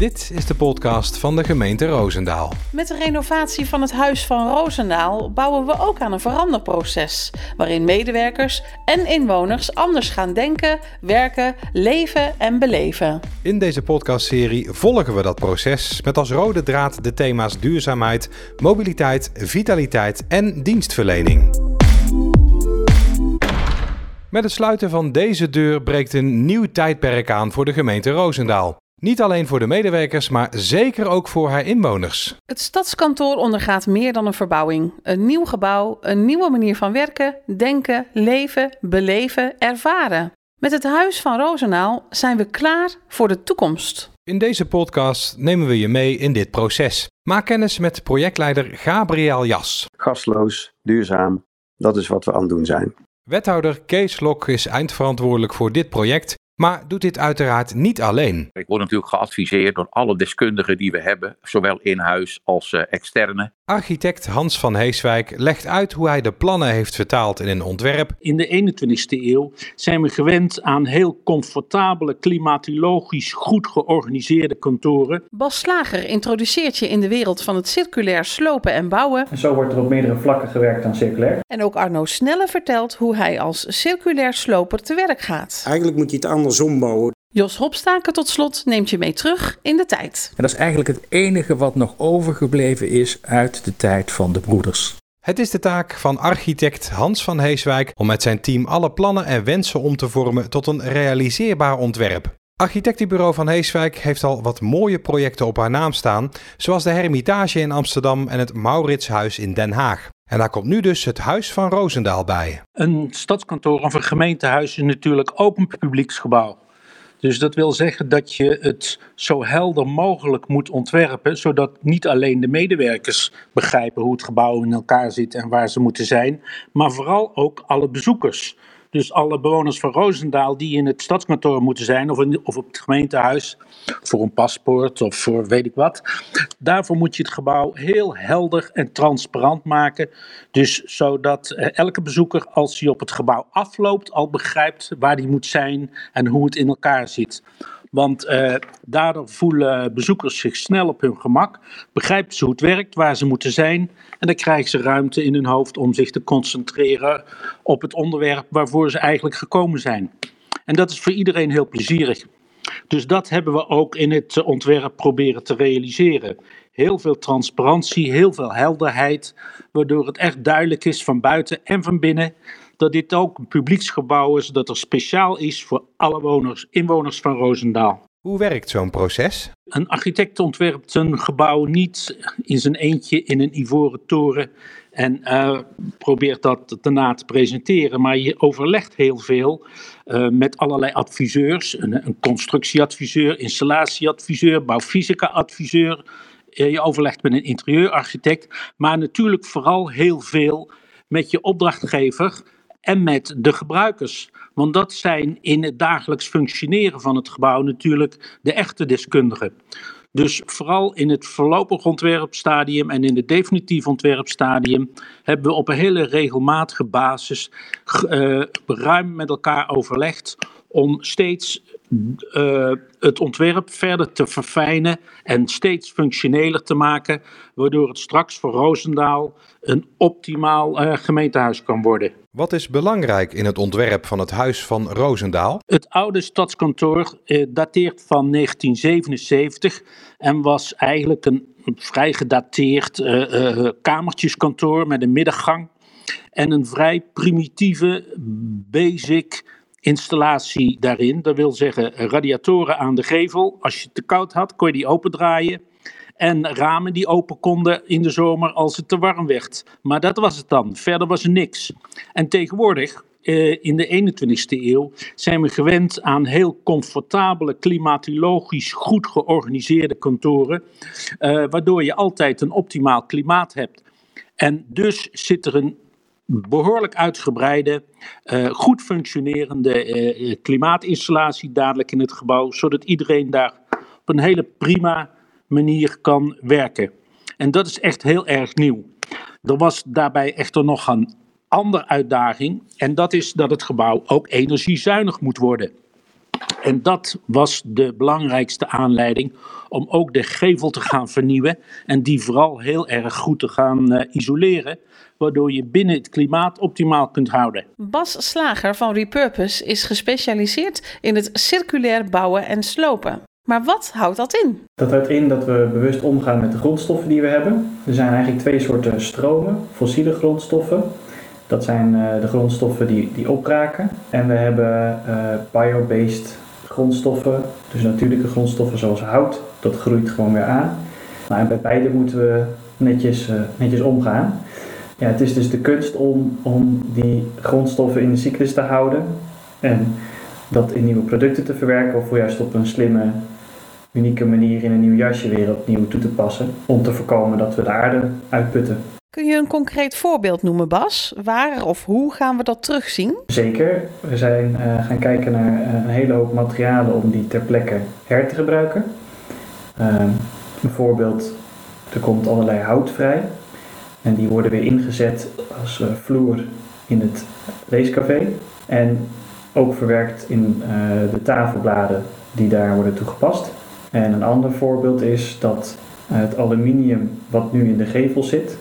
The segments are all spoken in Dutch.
Dit is de podcast van de gemeente Roosendaal. Met de renovatie van het Huis van Roosendaal bouwen we ook aan een veranderproces. Waarin medewerkers en inwoners anders gaan denken, werken, leven en beleven. In deze podcastserie volgen we dat proces met als rode draad de thema's duurzaamheid, mobiliteit, vitaliteit en dienstverlening. Met het sluiten van deze deur breekt een nieuw tijdperk aan voor de gemeente Roosendaal. Niet alleen voor de medewerkers, maar zeker ook voor haar inwoners. Het stadskantoor ondergaat meer dan een verbouwing. Een nieuw gebouw, een nieuwe manier van werken, denken, leven, beleven, ervaren. Met het Huis van Roosendaal zijn we klaar voor de toekomst. In deze podcast nemen we je mee in dit proces. Maak kennis met projectleider Gabriel Jas. Gasloos, duurzaam, dat is wat we aan het doen zijn. Wethouder Kees Lok is eindverantwoordelijk voor dit project maar doet dit uiteraard niet alleen. Ik word natuurlijk geadviseerd door alle deskundigen die we hebben, zowel in huis als uh, externe. Architect Hans van Heeswijk legt uit hoe hij de plannen heeft vertaald in een ontwerp. In de 21ste eeuw zijn we gewend aan heel comfortabele, klimatologisch goed georganiseerde kantoren. Bas Slager introduceert je in de wereld van het circulair slopen en bouwen. En zo wordt er op meerdere vlakken gewerkt aan circulair. En ook Arno Snelle vertelt hoe hij als circulair sloper te werk gaat. Eigenlijk moet je het andersom bouwen. Jos Hopstaken tot slot neemt je mee terug in de tijd. En dat is eigenlijk het enige wat nog overgebleven is uit de tijd van de broeders. Het is de taak van architect Hans van Heeswijk om met zijn team alle plannen en wensen om te vormen tot een realiseerbaar ontwerp. Architectenbureau van Heeswijk heeft al wat mooie projecten op haar naam staan, zoals de Hermitage in Amsterdam en het Mauritshuis in Den Haag. En daar komt nu dus het Huis van Roosendaal bij. Een stadskantoor of een gemeentehuis is natuurlijk open publieksgebouw. Dus dat wil zeggen dat je het zo helder mogelijk moet ontwerpen, zodat niet alleen de medewerkers begrijpen hoe het gebouw in elkaar zit en waar ze moeten zijn, maar vooral ook alle bezoekers. Dus alle bewoners van Roosendaal die in het stadskantoor moeten zijn, of, in, of op het gemeentehuis, voor een paspoort of voor weet ik wat. Daarvoor moet je het gebouw heel helder en transparant maken. Dus zodat eh, elke bezoeker, als hij op het gebouw afloopt, al begrijpt waar hij moet zijn en hoe het in elkaar zit. Want uh, daardoor voelen bezoekers zich snel op hun gemak, begrijpen ze hoe het werkt, waar ze moeten zijn. En dan krijgen ze ruimte in hun hoofd om zich te concentreren op het onderwerp waarvoor ze eigenlijk gekomen zijn. En dat is voor iedereen heel plezierig. Dus dat hebben we ook in het ontwerp proberen te realiseren. Heel veel transparantie, heel veel helderheid, waardoor het echt duidelijk is van buiten en van binnen dat dit ook een publieksgebouw is, dat er speciaal is voor alle woners, inwoners van Roosendaal. Hoe werkt zo'n proces? Een architect ontwerpt een gebouw niet in zijn eentje in een ivoren toren en uh, probeert dat daarna te presenteren. Maar je overlegt heel veel uh, met allerlei adviseurs. Een, een constructieadviseur, installatieadviseur, bouwfysica-adviseur. Uh, je overlegt met een interieurarchitect. Maar natuurlijk vooral heel veel met je opdrachtgever en met de gebruikers. Want dat zijn in het dagelijks functioneren van het gebouw natuurlijk de echte deskundigen. Dus vooral in het voorlopig ontwerpstadium en in het definitief ontwerpstadium hebben we op een hele regelmatige basis uh, ruim met elkaar overlegd om steeds uh, het ontwerp verder te verfijnen en steeds functioneler te maken, waardoor het straks voor Roosendaal een optimaal uh, gemeentehuis kan worden. Wat is belangrijk in het ontwerp van het Huis van Roosendaal? Het oude stadskantoor uh, dateert van 1977 en was eigenlijk een vrij gedateerd kamertjeskantoor met een middengang en een vrij primitieve, basic installatie daarin. Dat wil zeggen radiatoren aan de gevel. Als je het te koud had, kon je die opendraaien. En ramen die open konden in de zomer als het te warm werd. Maar dat was het dan. Verder was er niks. En tegenwoordig, eh, in de 21ste eeuw, zijn we gewend aan heel comfortabele, klimatologisch goed georganiseerde kantoren. Eh, waardoor je altijd een optimaal klimaat hebt. En dus zit er een behoorlijk uitgebreide, uh, goed functionerende klimaatinstallatie dadelijk in het gebouw, zodat iedereen daar op een hele prima manier kan werken. En dat is echt heel erg nieuw. Er was daarbij echter nog een andere uitdaging, en dat is dat het gebouw ook energiezuinig moet worden. En dat was de belangrijkste aanleiding om ook de gevel te gaan vernieuwen en die vooral heel erg goed te gaan uh, isoleren, waardoor je binnen het klimaat optimaal kunt houden. Bas Slager van Repurpose is gespecialiseerd in het circulair bouwen en slopen. Maar wat houdt dat in? Dat houdt in dat we bewust omgaan met de grondstoffen die we hebben. Er zijn eigenlijk twee soorten stromen: fossiele grondstoffen. Dat zijn uh, de grondstoffen die, die opraken. En we hebben uh, bio-based grondstoffen, dus natuurlijke grondstoffen zoals hout. Dat groeit gewoon weer aan. Maar bij beide moeten we netjes, uh, netjes omgaan. Ja, het is dus de kunst om, om die grondstoffen in de cyclus te houden. En dat in nieuwe producten te verwerken of juist op een slimme, unieke manier in een nieuw jasje weer opnieuw toe te passen. Om te voorkomen dat we de aarde uitputten. Kun je een concreet voorbeeld noemen, Bas? Waar of hoe gaan we dat terugzien? Zeker. We zijn uh, gaan kijken naar uh, een hele hoop materialen om die ter plekke her te gebruiken. Uh, bijvoorbeeld, er komt allerlei hout vrij. En die worden weer ingezet als vloer in het leescafé. En ook verwerkt in de tafelbladen die daar worden toegepast. En een ander voorbeeld is dat het aluminium wat nu in de gevel zit,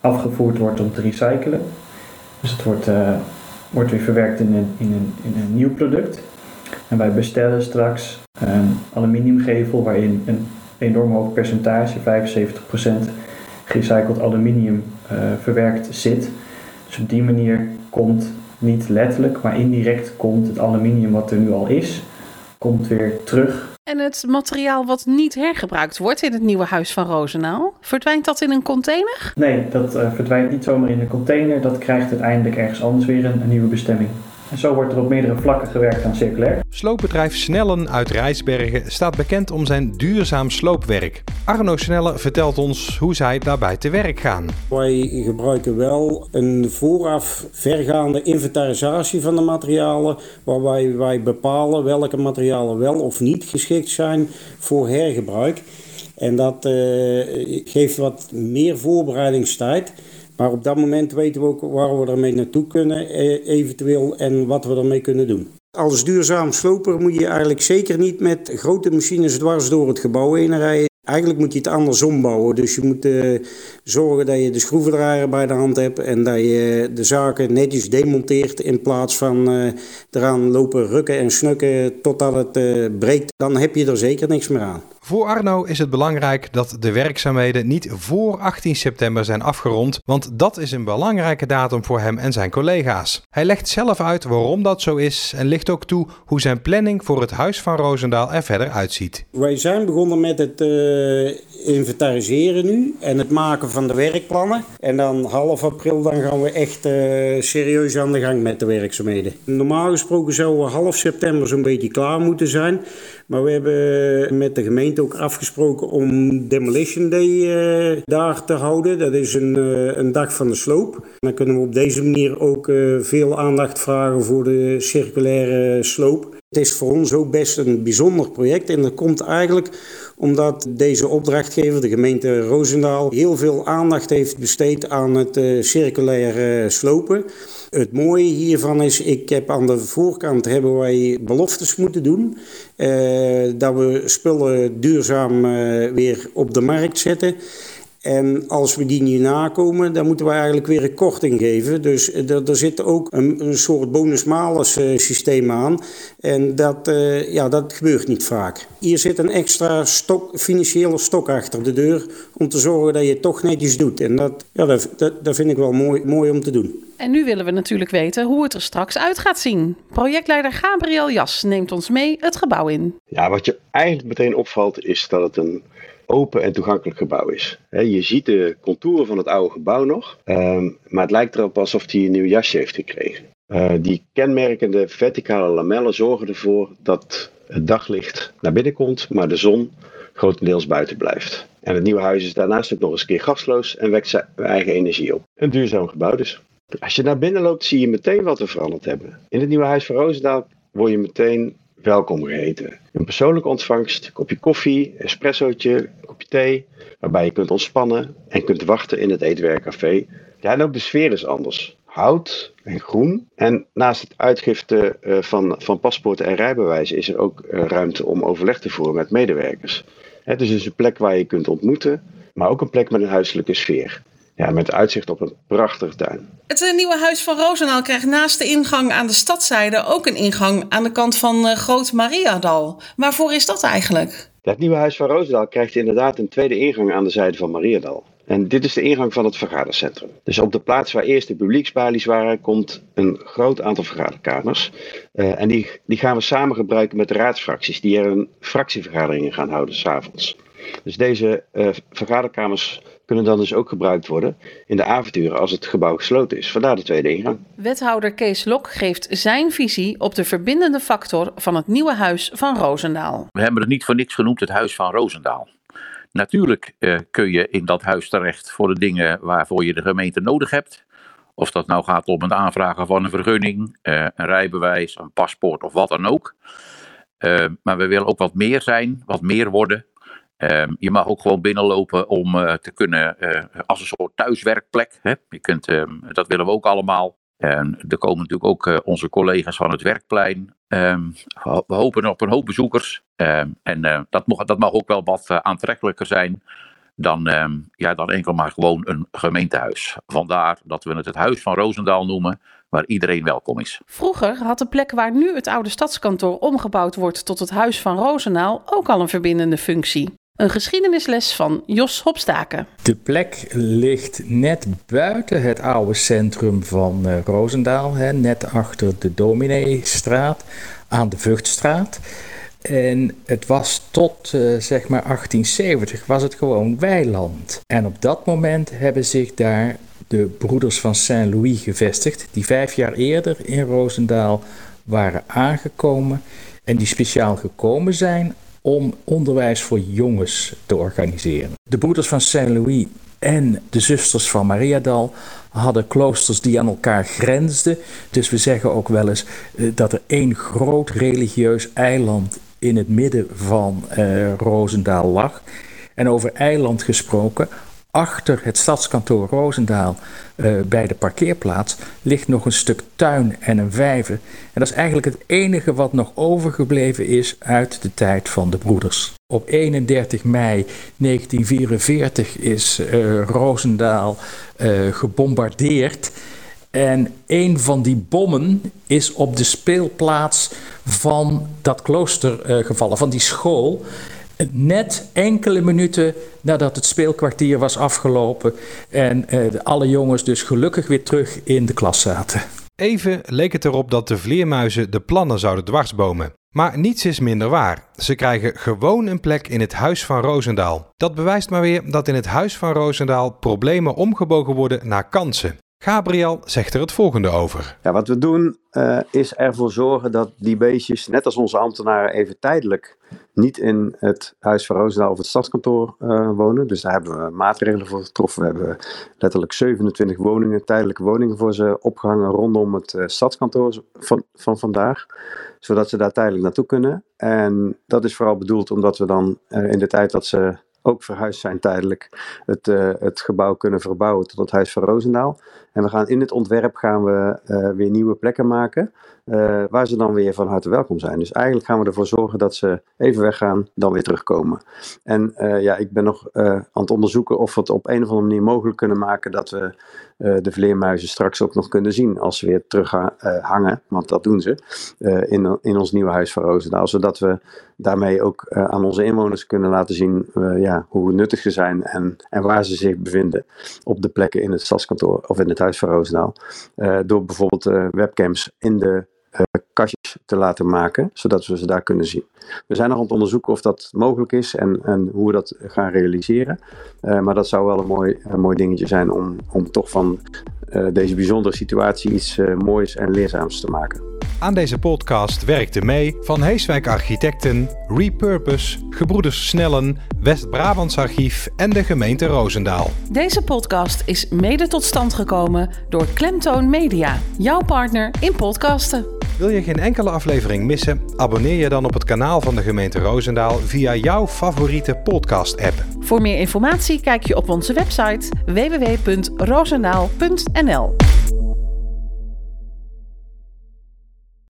afgevoerd wordt om te recyclen. Dus het wordt, uh, wordt weer verwerkt in een, in, een, in een nieuw product. En wij bestellen straks een aluminiumgevel waarin een enorm hoog percentage, 75% gerecycled aluminium uh, verwerkt zit. Dus op die manier komt niet letterlijk, maar indirect komt het aluminium wat er nu al is, komt weer terug en het materiaal wat niet hergebruikt wordt in het nieuwe huis van Rozenaal, verdwijnt dat in een container? Nee, dat uh, verdwijnt niet zomaar in een container. Dat krijgt uiteindelijk ergens anders weer een nieuwe bestemming. En zo wordt er op meerdere vlakken gewerkt aan circulair. Sloopbedrijf Snellen uit Rijsbergen staat bekend om zijn duurzaam sloopwerk. Arno Snelle vertelt ons hoe zij daarbij te werk gaan. Wij gebruiken wel een vooraf vergaande inventarisatie van de materialen, waarbij wij bepalen welke materialen wel of niet geschikt zijn voor hergebruik. En dat uh, geeft wat meer voorbereidingstijd. Maar op dat moment weten we ook waar we ermee naartoe kunnen, eventueel, en wat we ermee kunnen doen. Als duurzaam sloper moet je eigenlijk zeker niet met grote machines dwars door het gebouw heen rijden. Eigenlijk moet je het andersom bouwen. Dus je moet uh, zorgen dat je de schroevendraaier bij de hand hebt en dat je de zaken netjes demonteert in plaats van uh, eraan lopen rukken en snukken totdat het uh, breekt. Dan heb je er zeker niks meer aan. Voor Arno is het belangrijk dat de werkzaamheden niet voor 18 september zijn afgerond, want dat is een belangrijke datum voor hem en zijn collega's. Hij legt zelf uit waarom dat zo is en ligt ook toe hoe zijn planning voor het Huis van Roosendaal er verder uitziet. Wij zijn begonnen met het uh, inventariseren nu en het maken van de werkplannen. En dan half april dan gaan we echt uh, serieus aan de gang met de werkzaamheden. Normaal gesproken zouden we half september zo'n beetje klaar moeten zijn. Maar we hebben met de gemeente ook afgesproken om Demolition Day uh, daar te houden. Dat is een, uh, een dag van de sloop. Dan kunnen we op deze manier ook uh, veel aandacht vragen voor de circulaire sloop. Het is voor ons ook best een bijzonder project en dat komt eigenlijk omdat deze opdrachtgever, de gemeente Roosendaal, heel veel aandacht heeft besteed aan het circulaire slopen. Het mooie hiervan is, ik heb aan de voorkant hebben wij beloftes moeten doen. Uh, dat we spullen duurzaam uh, weer op de markt zetten. En als we die niet nakomen, dan moeten we eigenlijk weer een korting geven. Dus er, er zit ook een, een soort bonus-malus uh, systeem aan. En dat, uh, ja, dat gebeurt niet vaak. Hier zit een extra stok, financiële stok achter de deur om te zorgen dat je het toch netjes doet. En dat, ja, dat, dat, dat vind ik wel mooi, mooi om te doen. En nu willen we natuurlijk weten hoe het er straks uit gaat zien. Projectleider Gabriel Jas neemt ons mee het gebouw in. Ja, wat je eigenlijk meteen opvalt is dat het een open en toegankelijk gebouw is. Je ziet de contouren van het oude gebouw nog, um, maar het lijkt erop alsof hij een nieuw jasje heeft gekregen. Uh, die kenmerkende verticale lamellen zorgen ervoor dat het daglicht naar binnen komt, maar de zon grotendeels buiten blijft. En het nieuwe huis is daarnaast ook nog eens een keer gasloos en wekt zijn eigen energie op. Een duurzaam gebouw dus. Als je naar binnen loopt, zie je meteen wat we veranderd hebben. In het nieuwe huis van Roosendaal word je meteen welkom geheten. Een persoonlijke ontvangst, kopje koffie, espressootje, kopje thee, waarbij je kunt ontspannen en kunt wachten in het eetwerkcafé. Ja, en ook de sfeer is anders. hout en groen. En naast het uitgifte uh, van, van paspoorten en rijbewijzen is er ook uh, ruimte om overleg te voeren met medewerkers. Het is dus een plek waar je kunt ontmoeten, maar ook een plek met een huiselijke sfeer. Ja, met uitzicht op een prachtige tuin. Het eh, nieuwe huis van Roosendaal krijgt naast de ingang aan de stadzijde ook een ingang aan de kant van uh, Groot Mariadal. Waarvoor is dat eigenlijk? Het nieuwe huis van Roosendaal krijgt inderdaad een tweede ingang aan de zijde van Mariadal. En dit is de ingang van het vergadercentrum. Dus op de plaats waar eerst de publieksbalies waren, komt een groot aantal vergaderkamers. Uh, en die, die gaan we samen gebruiken met de raadsfracties, die er een fractievergaderingen gaan houden s'avonds. Dus deze uh, vergaderkamers kunnen dan dus ook gebruikt worden in de avonturen als het gebouw gesloten is. Vandaar de tweede ingang. Wethouder Kees Lok geeft zijn visie op de verbindende factor van het nieuwe huis van Roosendaal. We hebben het niet voor niks genoemd het huis van Roosendaal. Natuurlijk uh, kun je in dat huis terecht voor de dingen waarvoor je de gemeente nodig hebt. Of dat nou gaat om het aanvragen van een vergunning, uh, een rijbewijs, een paspoort of wat dan ook. Uh, maar we willen ook wat meer zijn, wat meer worden. Um, je mag ook gewoon binnenlopen om uh, te kunnen, uh, als een soort thuiswerkplek. Hè? Je kunt, um, dat willen we ook allemaal. En er komen natuurlijk ook uh, onze collega's van het werkplein. Um, we hopen op een hoop bezoekers. en dat, mag, dat mag ook wel wat aantrekkelijker zijn dan, ja, dan enkel maar gewoon een gemeentehuis. Vandaar dat we het het Huis van Roosendaal noemen, waar iedereen welkom is. Vroeger had de plek waar nu het oude stadskantoor omgebouwd wordt tot het Huis van Roosendaal ook al een verbindende functie. Een geschiedenisles van Jos Hopstaken. De plek ligt net buiten het oude centrum van uh, Roosendaal, hè, net achter de Domineestraat aan de Vugtstraat. En het was tot uh, zeg maar 1870 was het gewoon weiland. En op dat moment hebben zich daar de broeders van Saint-Louis gevestigd, die vijf jaar eerder in Roosendaal waren aangekomen en die speciaal gekomen zijn om onderwijs voor jongens te organiseren. De broeders van Saint-Louis en de zusters van Mariadal hadden kloosters die aan elkaar grensden. Dus we zeggen ook wel eens uh, dat er één groot religieus eiland in het midden van uh, lag. En over eiland gesproken, achter het stadskantoor Roosendaal uh, bij de parkeerplaats ligt nog een stuk tuin en een vijver. En dat is eigenlijk het enige wat nog overgebleven is uit de tijd van de broeders. Op 31 mei 1944 is uh, Roosendaal uh, gebombardeerd. En een van die bommen is op de speelplaats van dat klooster gevallen, van die school. Net enkele minuten nadat het speelkwartier was afgelopen en uh, alle jongens dus gelukkig weer terug in de klas zaten. Even leek het erop dat de vleermuizen de plannen zouden dwarsbomen. Maar niets is minder waar. Ze krijgen gewoon een plek in het Huis van Roosendaal. Dat bewijst maar weer dat in het Huis van Roosendaal problemen omgebogen worden naar kansen. Gabriel zegt er het volgende over. Ja, wat we doen uh, is ervoor zorgen dat die beestjes, net als onze ambtenaren, even tijdelijk niet in het Huis van Roosendaal of het stadskantoor uh, wonen. Dus daar hebben we maatregelen voor getroffen. We hebben letterlijk 27 woningen, tijdelijke woningen voor ze opgehangen rondom het uh, stadskantoor van, van vandaag. Zodat ze daar tijdelijk naartoe kunnen. En dat is vooral bedoeld omdat we dan in de tijd dat ze ook verhuisd zijn tijdelijk, het, uh, het gebouw kunnen verbouwen tot het Huis van Roosendaal. En we gaan in het ontwerp gaan we uh, weer nieuwe plekken maken, uh, waar ze dan weer van harte welkom zijn. Dus eigenlijk gaan we ervoor zorgen dat ze even weggaan, dan weer terugkomen. En ja, ik ben nog aan het onderzoeken of we het op een of andere manier mogelijk kunnen maken dat we de vleermuizen straks ook nog kunnen zien als ze weer terug hangen, want dat doen ze, in, in ons nieuwe Huis van Roosendaal. Zodat we daarmee ook aan onze inwoners kunnen laten zien ja, hoe nuttig ze zijn en, en waar ze zich bevinden op de plekken in het stadskantoor of in het Huis van Roosendaal. Uh, door bijvoorbeeld webcams in de kastjes te laten maken, zodat we ze daar kunnen zien. We zijn nog aan het onderzoeken of dat mogelijk is en, en hoe we dat gaan realiseren. maar dat zou wel een mooi, een mooi dingetje zijn om, om toch van deze bijzondere situatie iets moois en leerzaams te maken. Aan deze podcast werkten mee Van Heeswijk Architecten, Repurpose, Gebroeders Snellen, West-Brabants Archief en de gemeente Roosendaal. Deze podcast is mede tot stand gekomen door Klemtoon Media, jouw partner in podcasten. Wil je geen enkele aflevering missen? Abonneer je dan op het kanaal van de gemeente Roosendaal via jouw favoriete podcast-app. Voor meer informatie kijk je op onze website www.roosendaal.nl.